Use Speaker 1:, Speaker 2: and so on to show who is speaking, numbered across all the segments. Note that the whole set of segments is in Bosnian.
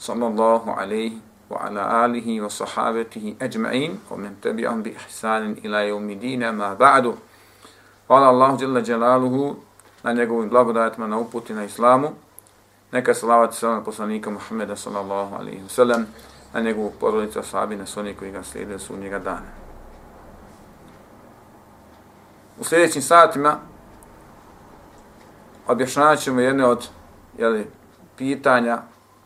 Speaker 1: صلى الله عليه وعلى آله وصحابته أجمعين ومن تبعهم بإحسان إلى يوم دين ma ba'du. قال الله جل جلاله na njegovim blagodatima, na uputi, na islamu. Neka salavat selam na poslanika Muhammeda sallallahu alaihi wa sallam, na njegovu porodicu ashabi, na sve koji ga slijede su njega dana. U sljedećim satima objašnjavat ćemo jedne od jeli, pitanja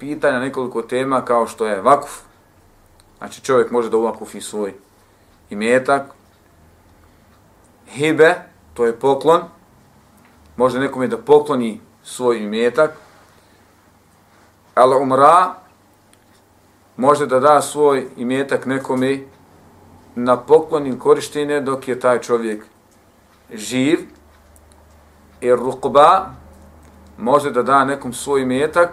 Speaker 1: pitanja, nekoliko tema kao što je vakuf. Znači čovjek može da uvakufi svoj imetak. Hibe, to je poklon. Može nekome da pokloni svoj imetak. Al umra, može da da svoj imetak nekome na poklon ili korištenje dok je taj čovjek živ. I rukba, može da da nekom svoj imetak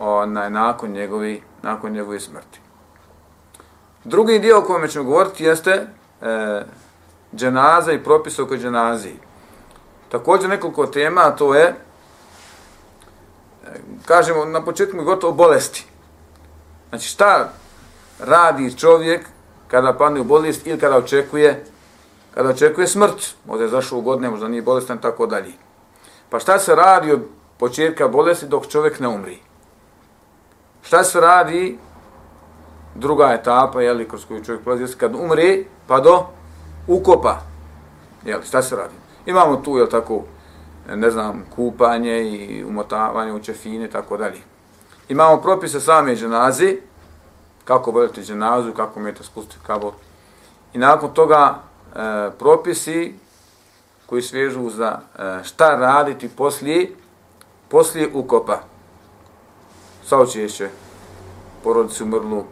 Speaker 1: onaj, nakon, njegovi, nakon njegove smrti. Drugi dio o kojem ćemo govoriti jeste e, dženaza i propis oko dženaziji. Također nekoliko tema, a to je, e, kažemo, na početku gotovo bolesti. Znači šta radi čovjek kada padne u bolest ili kada očekuje kada očekuje smrt, možda je zašao u godine, možda nije bolestan, tako dalje. Pa šta se radi od početka bolesti dok čovjek ne umri? Šta se radi druga etapa, jeli, kroz koju čovjek prolazi, kad umre, pa do ukopa. jeli, šta se radi? Imamo tu, je tako, ne znam, kupanje i umotavanje u čefine, tako dalje. Imamo propise same dženazi, kako voditi dženazu, kako umijete spustiti kabot. I nakon toga e, propisi koji svežu za e, šta raditi poslije, poslije ukopa saučešće porodici umrlu,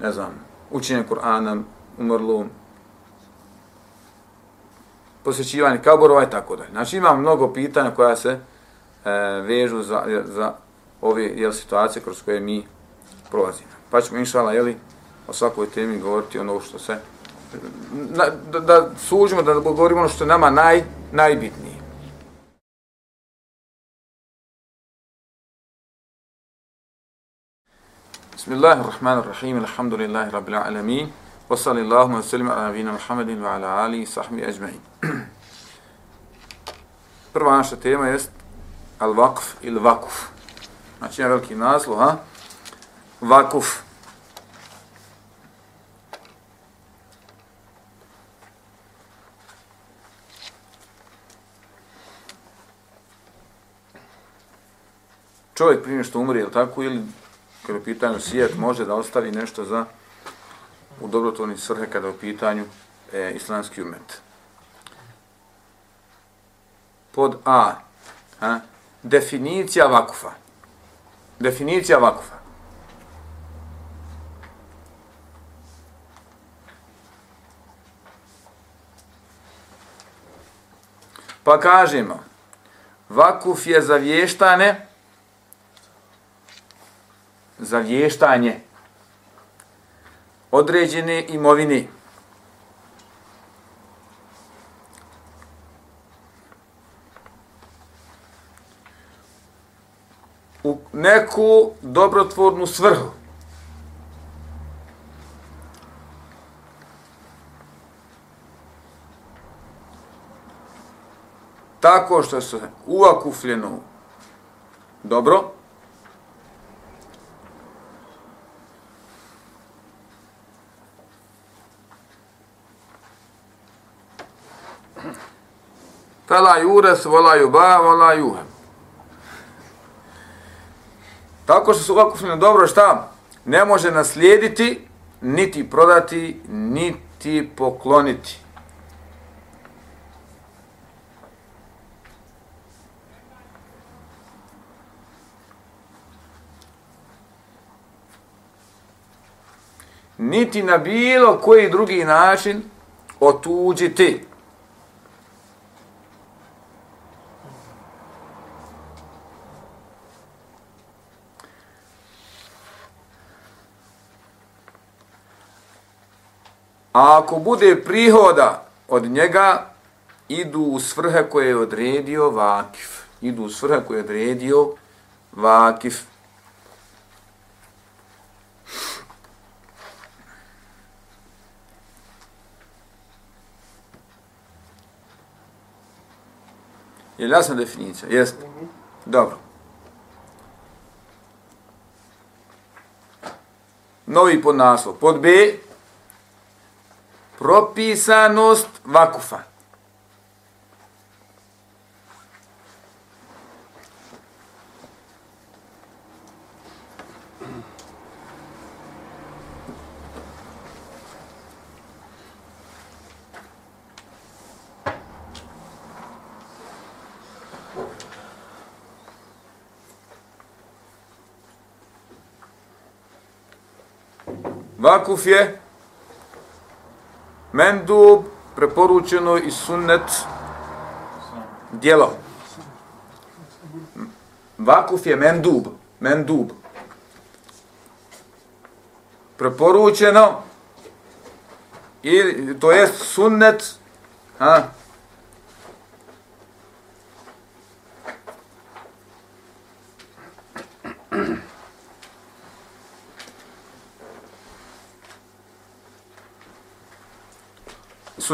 Speaker 1: ne znam, učenje Kur'ana umrlu, posjećivanje kaborova i tako dalje. Znači imam mnogo pitanja koja se e, vežu za, za ove jel, situacije kroz koje mi prolazimo. Pa ćemo inšala, jeli, o svakoj temi govoriti ono što se, na, da, da suđimo, da govorimo ono što je nama naj, najbitnije. بسم الله الرحمن الرحيم الحمد لله رب العالمين وصلى الله وسلم على نبينا محمد وعلى آله وصحبه أجمعين Prva naša tema jest al-vakf ili vakuf. Znači jedan veliki naslov, ha? Vakuf. Čovjek prije što umri, je tako, ili kada je u pitanju sijet, može da ostavi nešto za u dobrotvorni svrhe kada je u pitanju e, islamski umet. pod A. Ha? Definicija vakufa. Definicija vakufa. Pa kažemo, vakuf je za vještane, za vještanje određene imovine. u neku dobrotvornu svrhu. Tako što se uvakufljeno dobro, Fela jures, vola juba, vola juhem. Tako što su vakufljeno dobro, šta? Ne može naslijediti, niti prodati, niti pokloniti. Niti na bilo koji drugi način otuđiti. A ako bude prihoda od njega, idu u svrhe koje je odredio vakif. Idu u svrhe koje je odredio vakif. Je li jasna definicija? Jeste. Dobro. Novi podnaslov. Pod B, propisanost vakufa. Vakuf je Mendub, preporučeno i sunnet, djelo. Vakuf je mendub, mendub. Preporučeno, i to je sunnet, ha,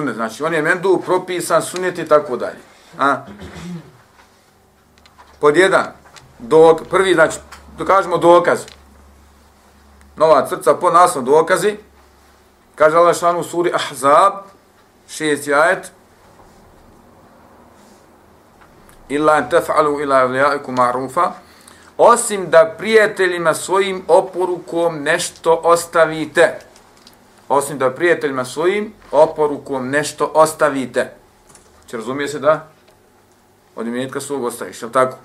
Speaker 1: sunnet, znači on je mendu propisan sunnet i tako dalje. A? Pod jedan, dok, prvi, znači, dokažemo dokaz. Nova crca po naslov dokazi. Kaže Allah šan u suri Ahzab, šest jajet. Illa en tef'alu ila avlijaiku ma'rufa. Osim da prijateljima svojim oporukom nešto ostavite osim da prijateljima svojim oporukom nešto ostavite. Če razumije se da od imetka svog ostaviš, je tako?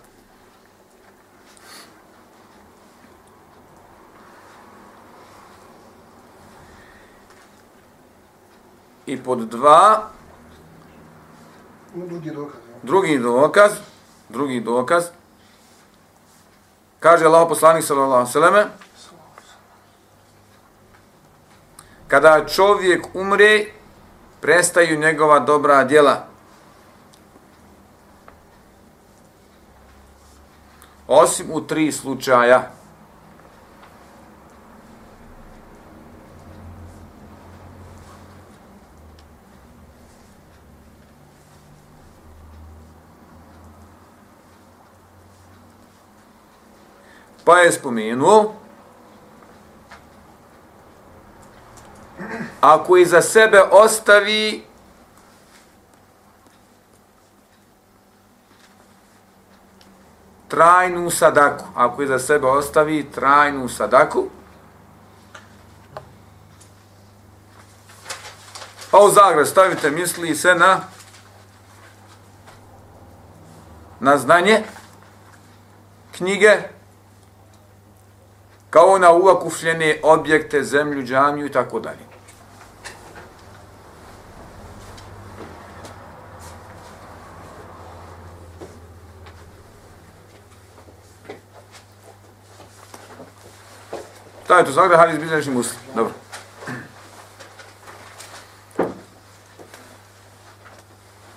Speaker 1: I pod dva,
Speaker 2: drugi dokaz,
Speaker 1: drugi dokaz, drugi dokaz, kaže Allah poslanik sallallahu alejhi ve selleme, kada čovjek umre, prestaju njegova dobra djela. Osim u tri slučaja. Pa je spomenuo ako iza sebe ostavi trajnu sadaku, ako iza sebe ostavi trajnu sadaku, pa u zagrad stavite misli se na na znanje knjige, kao na uvakufljene objekte, zemlju, džamiju i tako dalje. Šta je to zagrada hadis bilježi muslim? Dobro.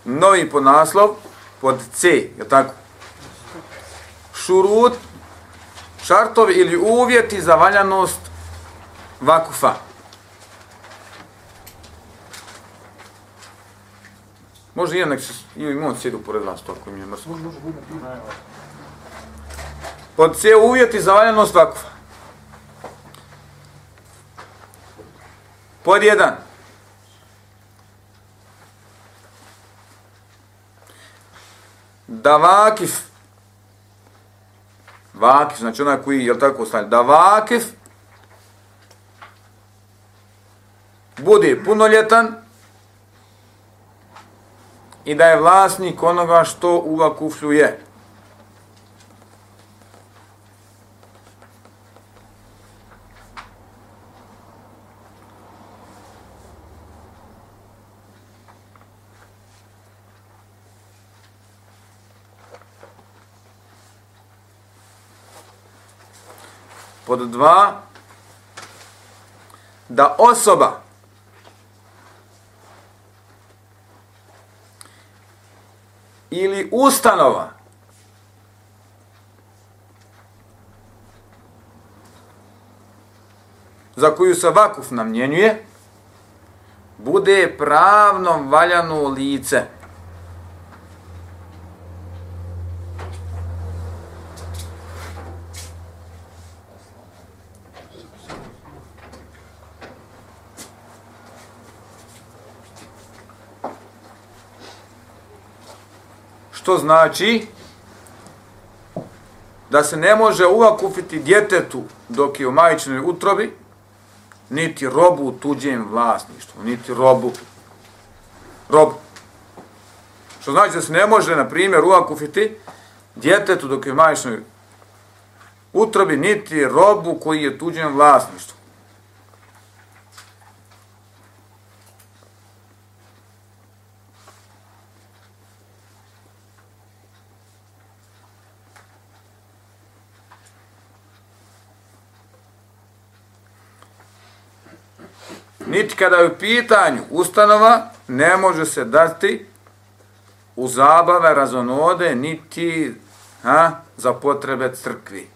Speaker 1: Novi podnaslov pod C, je tako? Šurut, šartovi ili uvjeti za valjanost vakufa. Može jedan nek se ili imamo sjedu pored vas, to ako mi je mrsko. Pod C uvjeti za valjanost vakufa. Pod jedan. Da vakif, vakif, znači onaj koji, jel tako ostane, da vakif bude punoljetan i da je vlasnik onoga što u vakuflju je. Pod dva, da osoba ili ustanova za koju se vakuf namjenjuje, bude pravno valjano lice – znači da se ne može uvakufiti djetetu dok je u majčinoj utrobi, niti robu u tuđem vlasništvu, niti robu. Robu. Što znači da se ne može, na primjer, uvakufiti djetetu dok je u majčinoj utrobi, niti robu koji je tuđem vlasništvu. Niti kada je u pitanju ustanova, ne može se dati u zabave, razonode, niti ha, za potrebe crkvi.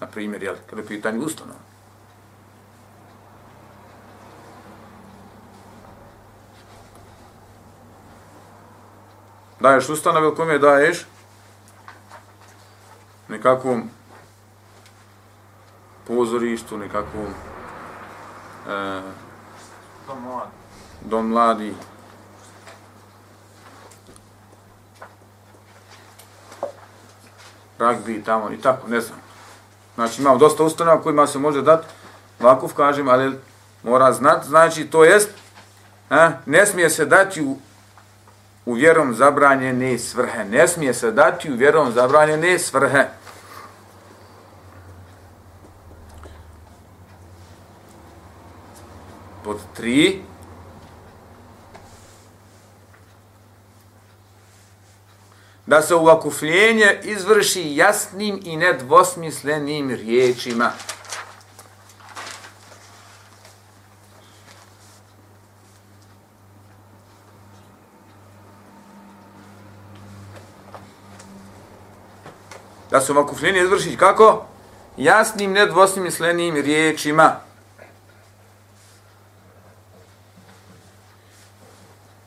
Speaker 1: Na primjer, jel, kada je u pitanju ustanova. Daješ ustanove u kome daješ nekakvom pozorištu, nekakvom e, Dom mladi. Dom mladi. Ragbi tamo i tako, ne znam. Znači imamo dosta ustanova kojima se može dati vakuf, kažem, ali mora znati, znači to jest, a, ne smije se dati u, u vjerom zabranjene svrhe. Ne smije se dati u vjerom zabranjene svrhe. Pod tri. Da se uvakufljenje izvrši jasnim i nedvosmislenim riječima. Da se uvakufljenje izvrši kako? Jasnim, nedvosmislenim riječima.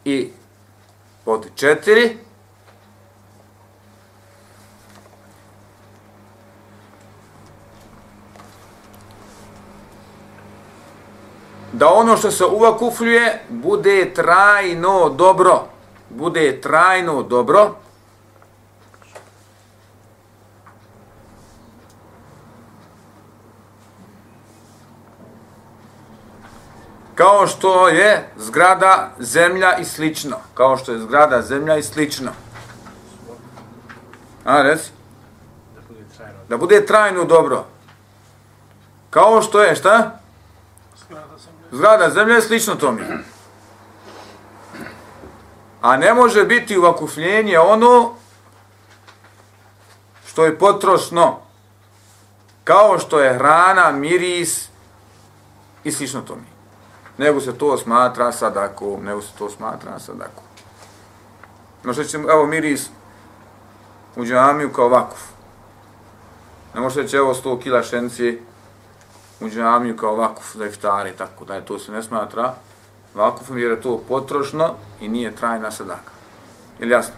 Speaker 1: i pod četiri. Da ono što se uvakufljuje bude trajno dobro. Bude trajno dobro. Kao što je zgrada, zemlja i slično. Kao što je zgrada, zemlja i slično. A, reci? Da bude trajno dobro. Kao što je, šta? Zgrada zemlje, slično to mi. A ne može biti uvakufljenje ono što je potrošno. Kao što je hrana, miris i slično to mi. Nego se to smatra sadakom, nego se to smatra sadakom. No što će, evo miris u džamiju kao vakuf. Ne može reći, evo 100 kila šencije u džamiju kao vakuf za iftari, tako da je to se ne smatra vakufom jer je to potrošno i nije trajna sadaka. Ili jasno?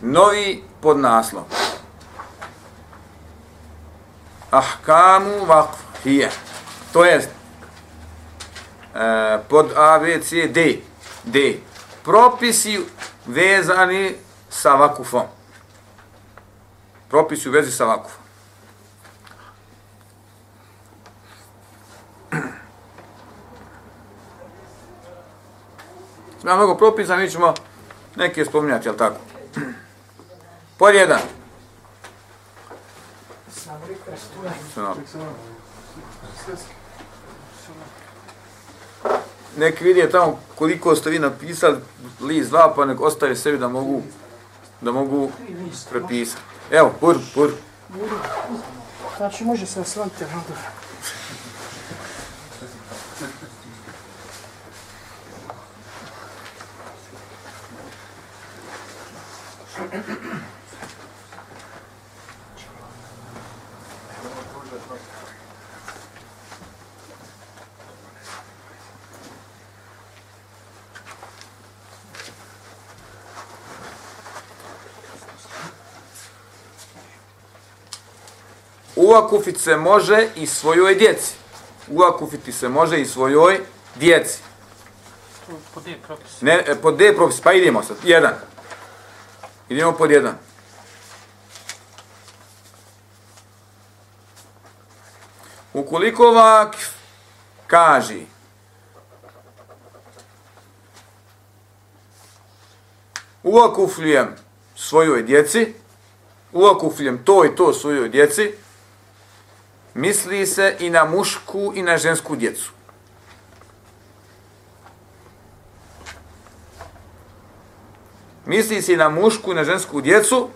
Speaker 1: Novi podnaslov. Ahkamu vakf hije. To jest e, pod A, B, C, D. D. Propisi vezani sa vakufom. Propisi u vezi sa vakufom. Ima mnogo propisa, mi ćemo neke spominjati, jel tako? Pod jedan. Nek vidje tamo koliko ste vi napisali list dva, pa nek ostaje sebi da mogu da mogu prepisati. Evo, pur, pur.
Speaker 2: Znači, može se osvantiti,
Speaker 1: Uakufit se može i svojoj djeci. Uakufiti se može i svojoj djeci.
Speaker 2: Po D propis.
Speaker 1: Ne, e, pod D propis, pa idemo sad. Jedan. Idemo pod jedan. Ukoliko vakif kaži uakufljujem svojoj djeci, uakufljujem to i to svojoj djeci, misli se i na mušku i na žensku djecu. Misli se i na mušku i na žensku djecu,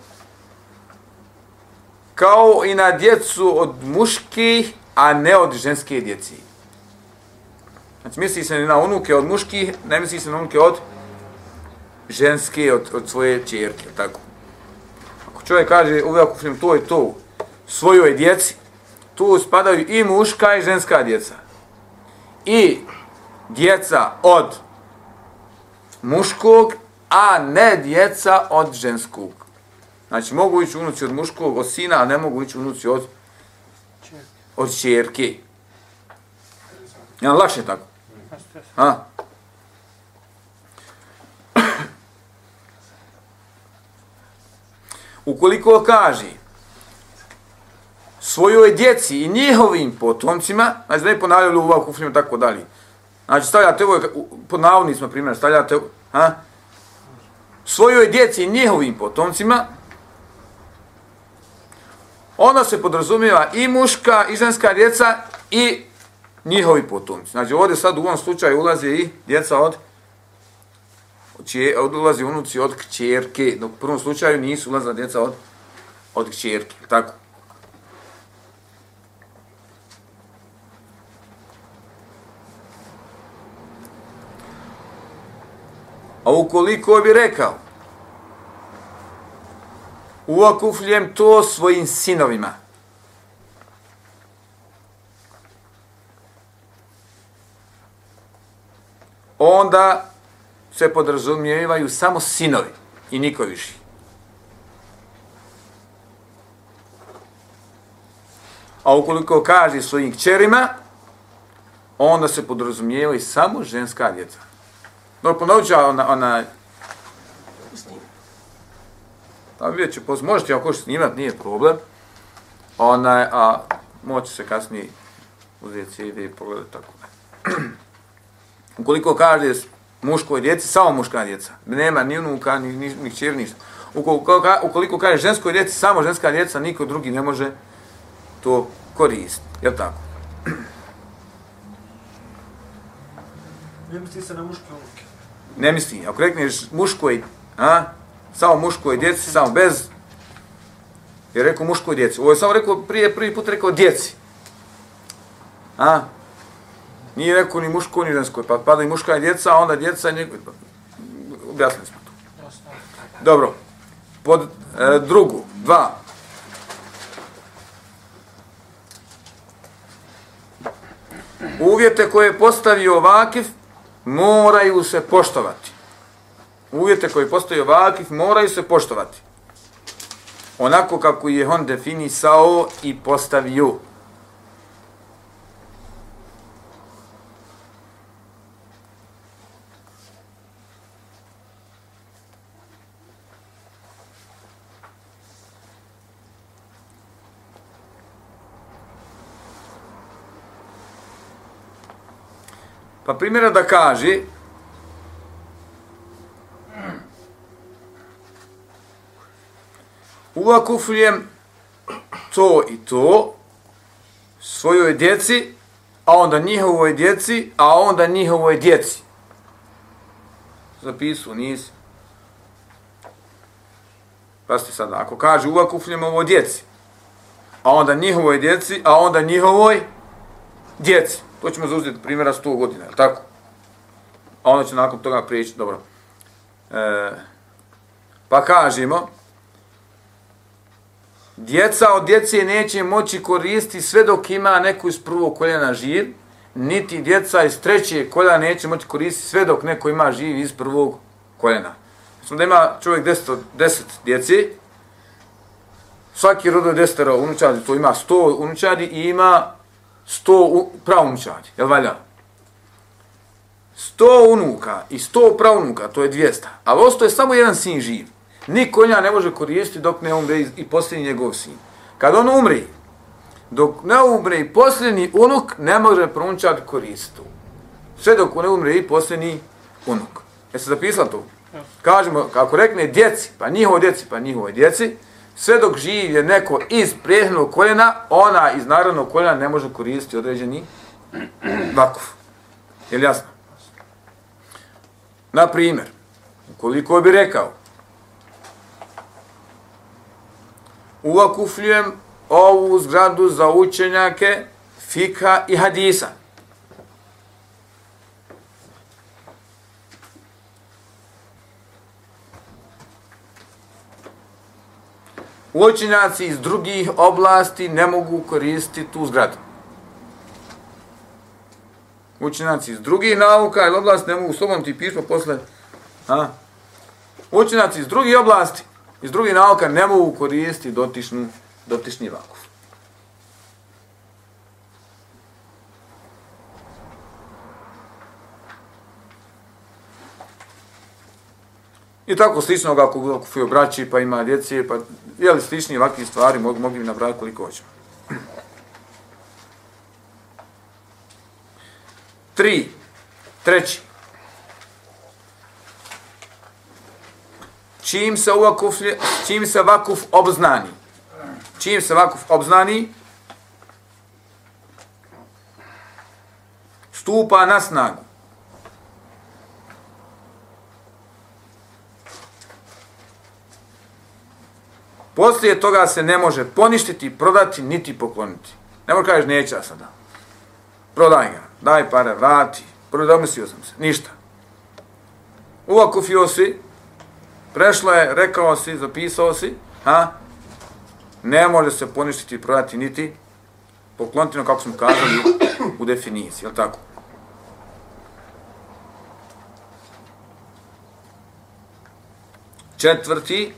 Speaker 1: kao i na djecu od muških, a ne od ženske djeci. Znači, misli se na unuke od muških, ne misli se na unuke od ženske, od, od svoje čerke, tako. Ako čovjek kaže, uvijek kupim to i to, svojoj djeci, tu spadaju i muška i ženska djeca. I djeca od muškog, a ne djeca od ženskog. Znači, mogu ići unuci od muškog, od sina, a ne mogu ići unuci od od čerke. Ja, lakše tako. Ha? Ukoliko kaže svojoj djeci i njihovim potomcima, znači da ne ponavljali u kufrima tako dalje. Znači stavljate ovo, pod navodnicima primjer, stavljate ha? svojoj djeci i njihovim potomcima, onda se podrazumijeva i muška i ženska djeca i njihovi potomci. Znači ovdje sad u ovom slučaju ulazi i djeca od Če, ulazi unuci od kćerke, dok u prvom slučaju nisu ulazila djeca od, od kćerke, tako. A ukoliko bi rekao, uakufljem to svojim sinovima, onda se podrazumijevaju samo sinovi i niko više. A ukoliko kaže svojim kćerima, onda se podrazumijevaju samo ženska djeca. No, ponovit ću ona, ona... Tamo vidjet ću, možete ako što snimat, nije problem. Ona, a moći se kasnije uzeti CD i pogledati tako. Ukoliko kaže muškoj djeci, samo muška djeca. Nema ni unuka, ni, ni, ni kćer, ništa. Ukoliko, ka- ukoliko kaže ženskoj djeci, samo ženska djeca, niko drugi ne može to koristiti. Jel tako?
Speaker 3: Ne misli se na muške unuke.
Speaker 1: Ne misli, ako rekneš muškoj, a, samo muškoj djeci, samo bez, je rekao muškoj djeci. Ovo je samo rekao, prije prvi put rekao djeci. A? Nije rekao ni muško, ni žensko, pa pada i muška i djeca, a onda djeca, njeg... objasnili smo to. Dobro, pod e, drugu, dva. Uvjete koje je postavio Vakif moraju se poštovati. Uvjete koji postoje Vakif moraju se poštovati. Onako kako je on definisao i postavio. Pa primjera da kaže uvakufljujem to i to svojoj djeci, a onda njihovoj djeci, a onda njihovoj djeci. Zapisu, nisi. Pasti sada, ako kaže uvakufljujem ovo djeci, a onda njihovoj djeci, a onda njihovoj djeci. To ćemo zauzeti primjera 100 godina, je li tako? A onda će nakon toga prijeći, dobro. E, pa kažemo, djeca od djece neće moći koristiti sve dok ima neku iz prvog koljena živ, niti djeca iz trećeg koljena neće moći koristiti sve dok neko ima živ iz prvog koljena. Mislim da ima čovjek 10, 10 djeci, svaki rodo je desetero unučadi, to ima 100 unučadi i ima 100 pravunučadi, jel valja? 100 unuka i 100 pravunuka, to je 200. Ali osto je samo jedan sin živ. Niko nja ne može koristiti dok ne umre i posljednji njegov sin. Kad on umri, dok ne umre i posljednji unuk, ne može pravunučad koristiti. Sve dok ne umre i posljednji unuk. Jeste zapisali to? Kažemo, kako rekne djeci, pa njihovo djeci, pa njihovoj djeci, sve dok živ je neko iz prijehodnog koljena, ona iz narodnog koljena ne može koristiti određeni vakuf. Je li jasno? Na primjer, koliko bi rekao, uvakufljujem ovu zgradu za učenjake fika i hadisa. Učenjaci iz drugih oblasti ne mogu koristiti tu zgradu. Učenjaci iz drugih nauka ili oblasti ne mogu sobom ti pismo posle. A? Učenjaci iz drugih oblasti, iz drugih nauka ne mogu koristiti dotičnu, dotični vakuf. I tako slično ako, ako fio braći pa ima djece, pa jeli slični ovakvi stvari, mogu, mogu im nabrati koliko hoćemo. Tri. Treći. Čim se vakuf, čim se vakuf obznani, čim se vakuf obznani, stupa na snagu. Poslije toga se ne može poništiti, prodati, niti pokloniti. Ne može kažeš, neće ja sada. Prodaj ga, daj pare, vrati. Prodomislio sam se, ništa. Uvakufio si, prešlo je, rekao si, zapisao si, ha? ne može se poništiti, prodati, niti pokloniti, no kako smo kazali u definiciji, je tako? Četvrti,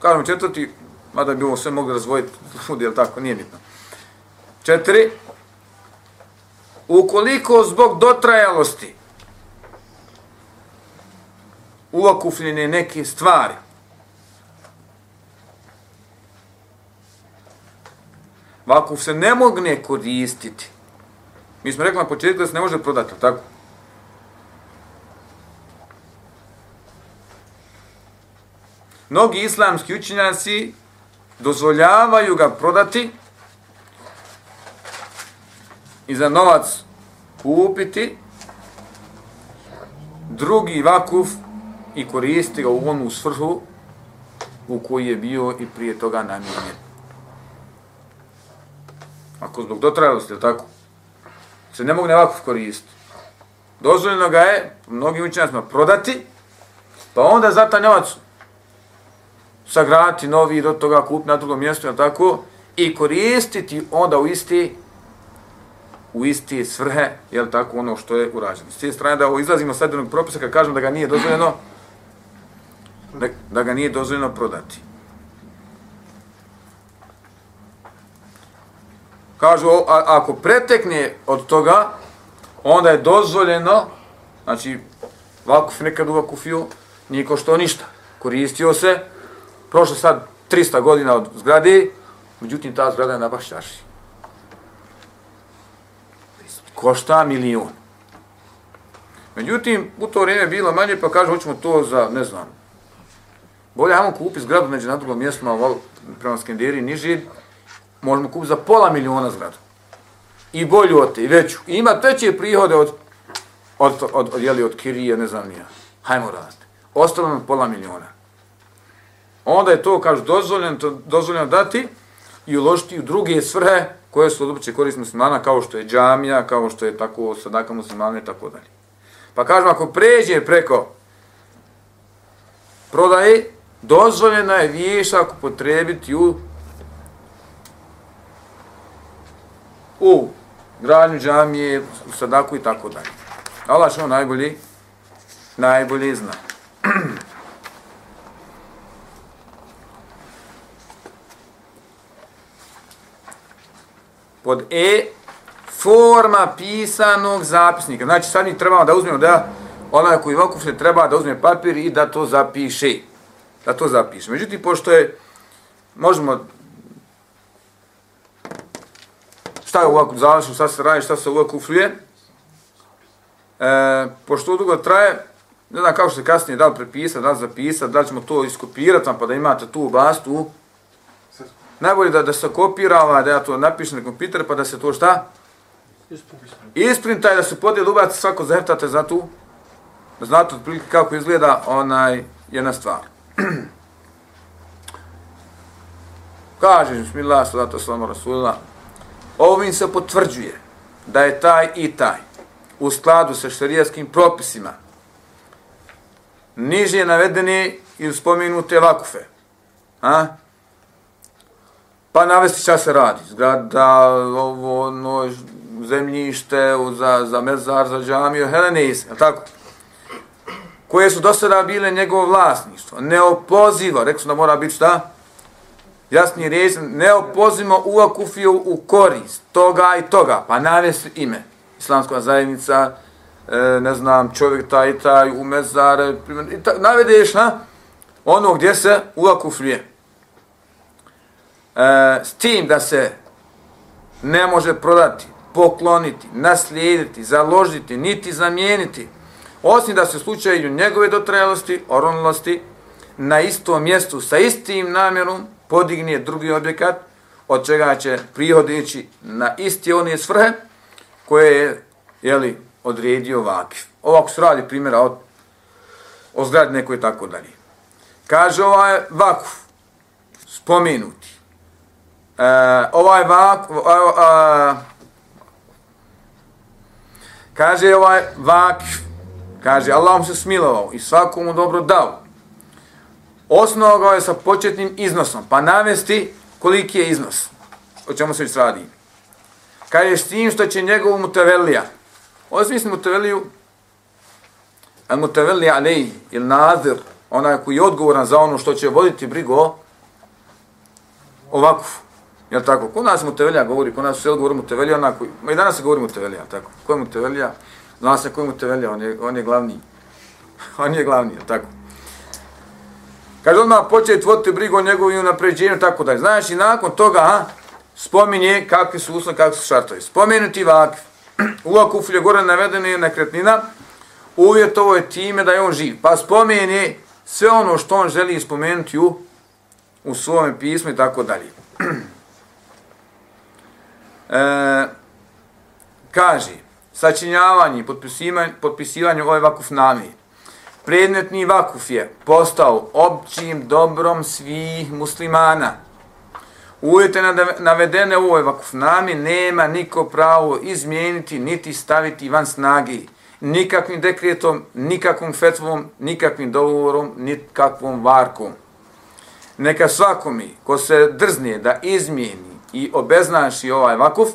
Speaker 1: kažemo četvrti, mada bi ovo sve mogli razvojiti, ljudi, jel tako, nije bitno. Četiri, ukoliko zbog dotrajalosti uokufljene neke stvari, vakuf se ne mogne koristiti. Mi smo rekli na početku da se ne može prodati, tako? mnogi islamski učinjaci dozvoljavaju ga prodati i za novac kupiti drugi vakuf i koristi ga u onu svrhu u koji je bio i prije toga namijenjen. Ako zbog dotrajalosti, tako? Se ne mogne vakuf koristiti. Dozvoljeno ga je, mnogi učenjacima, prodati, pa onda za taj novac sagraditi novi do toga kup na drugom mjestu, je tako? I koristiti onda u isti u isti svrhe, je tako, ono što je urađeno. S te strane da ovo izlazimo sad jednog propisa kad kažemo da ga nije dozvoljeno, da, da ga nije dozvoljeno prodati. Kažu, a, ako pretekne od toga, onda je dozvoljeno, znači, vakuf nekad u vakufiju, nije ko što ništa. Koristio se, prošlo sad 300 godina od zgrade, međutim ta zgrada je na bašćaši. Košta milion. Međutim, u to vrijeme bilo manje, pa kažu, hoćemo to za, ne znam, bolje ajmo kupi zgradu među na drugom mjestu, malo prema Skenderi, niži, možemo kupiti za pola miliona zgradu. I bolju od te, i veću. I ima veće prihode od, od, od, od, od, jeli, od kirije, ne znam nija. Hajmo raditi. Ostalo nam pola miliona. Onda je to, kažu, dozvoljeno, to, dozvoljeno dati i uložiti u druge svrhe koje su odopće korist muslimana, kao što je džamija, kao što je tako sadaka muslimana i tako dalje. Pa kažemo, ako pređe preko prodaje, dozvoljeno je vješak upotrebiti u u gradnju džamije, u sadaku i tako dalje. Allah što najbolji, najbolji zna. Pod E, forma pisanog zapisnika. Znači, sad mi trebamo da uzmemo da onaj koji vakuf se treba da uzme papir i da to zapiše. Da to zapiše. Međutim, pošto je, možemo šta je ovako završeno, šta se radi, šta se ovako ufluje. E, pošto dugo traje, ne znam kako se kasnije da li prepisati, da li zapisati, da li ćemo to iskopirati vam pa da imate tu bastu. Najbolje da, da se kopira, da ja to napišem na kompjuter pa da se to šta? Isprintaj da se podijel ubaci svako zaheftate za tu. Da znate otprilike kako izgleda onaj jedna stvar. Kaže, bismillah, salatu, salamu, rasulillah, ovim se potvrđuje da je taj i taj u skladu sa šarijaskim propisima niže navedeni i spomenute vakufe. A? Pa navesti šta se radi. Zgrada, ovo, ono, zemljište, za, za mezar, za džamiju, Helenis, je tako? Koje su do sada bile njegovo vlasništvo. Neopozivo, rekao da mora biti šta? jasni reč, ne opozimo u akufiju u korist toga i toga, pa navesti ime. Islamska zajednica, e, ne znam, čovjek taj i taj, u mezare, i ta, navedeš na ono gdje se u. E, s tim da se ne može prodati, pokloniti, naslijediti, založiti, niti zamijeniti, osim da se slučaju njegove dotrajalosti, oronlosti, na istom mjestu sa istim namjerom, podigne drugi objekat, od čega će prihod ići na isti one svrhe koje je jeli, odredio vakif. Ovako se radi primjera od, o zgradi nekoj tako dalje. Kaže ovaj vakuf, spomenuti. E, ovaj vakuf, a, a, kaže ovaj vak, kaže Allah mu se smilovao i svakomu dobro dao. Osnovao ga je sa početnim iznosom, pa navesti koliki je iznos, o čemu se već radi. Kaže je s tim što će njegovu mutavelija, ovo smisli mutaveliju, al mutavelija alej, ili nazir, onaj koji je odgovoran za ono što će voditi brigo, ovako, jel tako? Kod nas mutevelija govori, kod nas sve govori mutevelija, onako, ma i danas se govori mutevelija, tako? Ko je mutevelija? Zna se ko je mutevelija, on je, on je glavni. on je glavni, jel tako? Kaže odmah početi voditi brigu o njegovim napređenju, tako da. Znaš, i nakon toga, a, spominje kakvi su uslovi, kakvi su šartovi. Spomenuti vakif. U akuflje gore navedena je nekretnina, uvjetovo je time da je on živ. Pa spomeni sve ono što on želi spomenuti u, u svome pismu i tako dalje. E, kaže, sačinjavanje i potpisivanje, potpisivanje ove vakuf nami. Predmetni vakuf je postao općim dobrom svih muslimana. Uvjete navedene u ovoj vakuf nami nema niko pravo izmijeniti niti staviti van snagi. Nikakvim dekretom, nikakvom fetvom, nikakvim dogovorom, nikakvom varkom. Neka svakomi ko se drzne da izmijeni i obeznaši ovaj vakuf,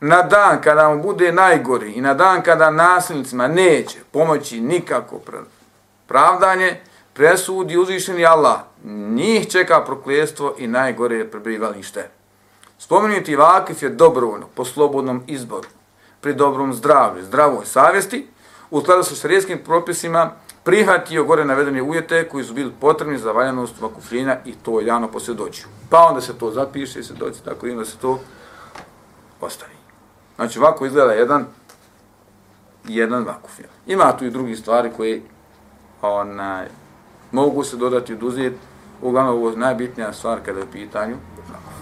Speaker 1: na dan kada mu bude najgori i na dan kada nasilnicima neće pomoći nikako pravdanje, presudi uzvišeni Allah, njih čeka prokljestvo i najgore prebivalište. Spomenuti vakif je dobrovoljno, po slobodnom izboru, pri dobrom zdravlju, zdravoj savjesti, u skladu sa šarijskim propisima, prihvatio gore navedene ujete koji su bili potrebni za valjanost vakufljenja i to javno posvjedočio. Pa onda se to zapiše i se doći tako i onda se to ostavi. Znači ovako izgleda jedan jedan vakuf. Ima tu i drugi stvari koje onaj, mogu se dodati i oduzeti, Uglavnom ovo je najbitnija stvar kada je u pitanju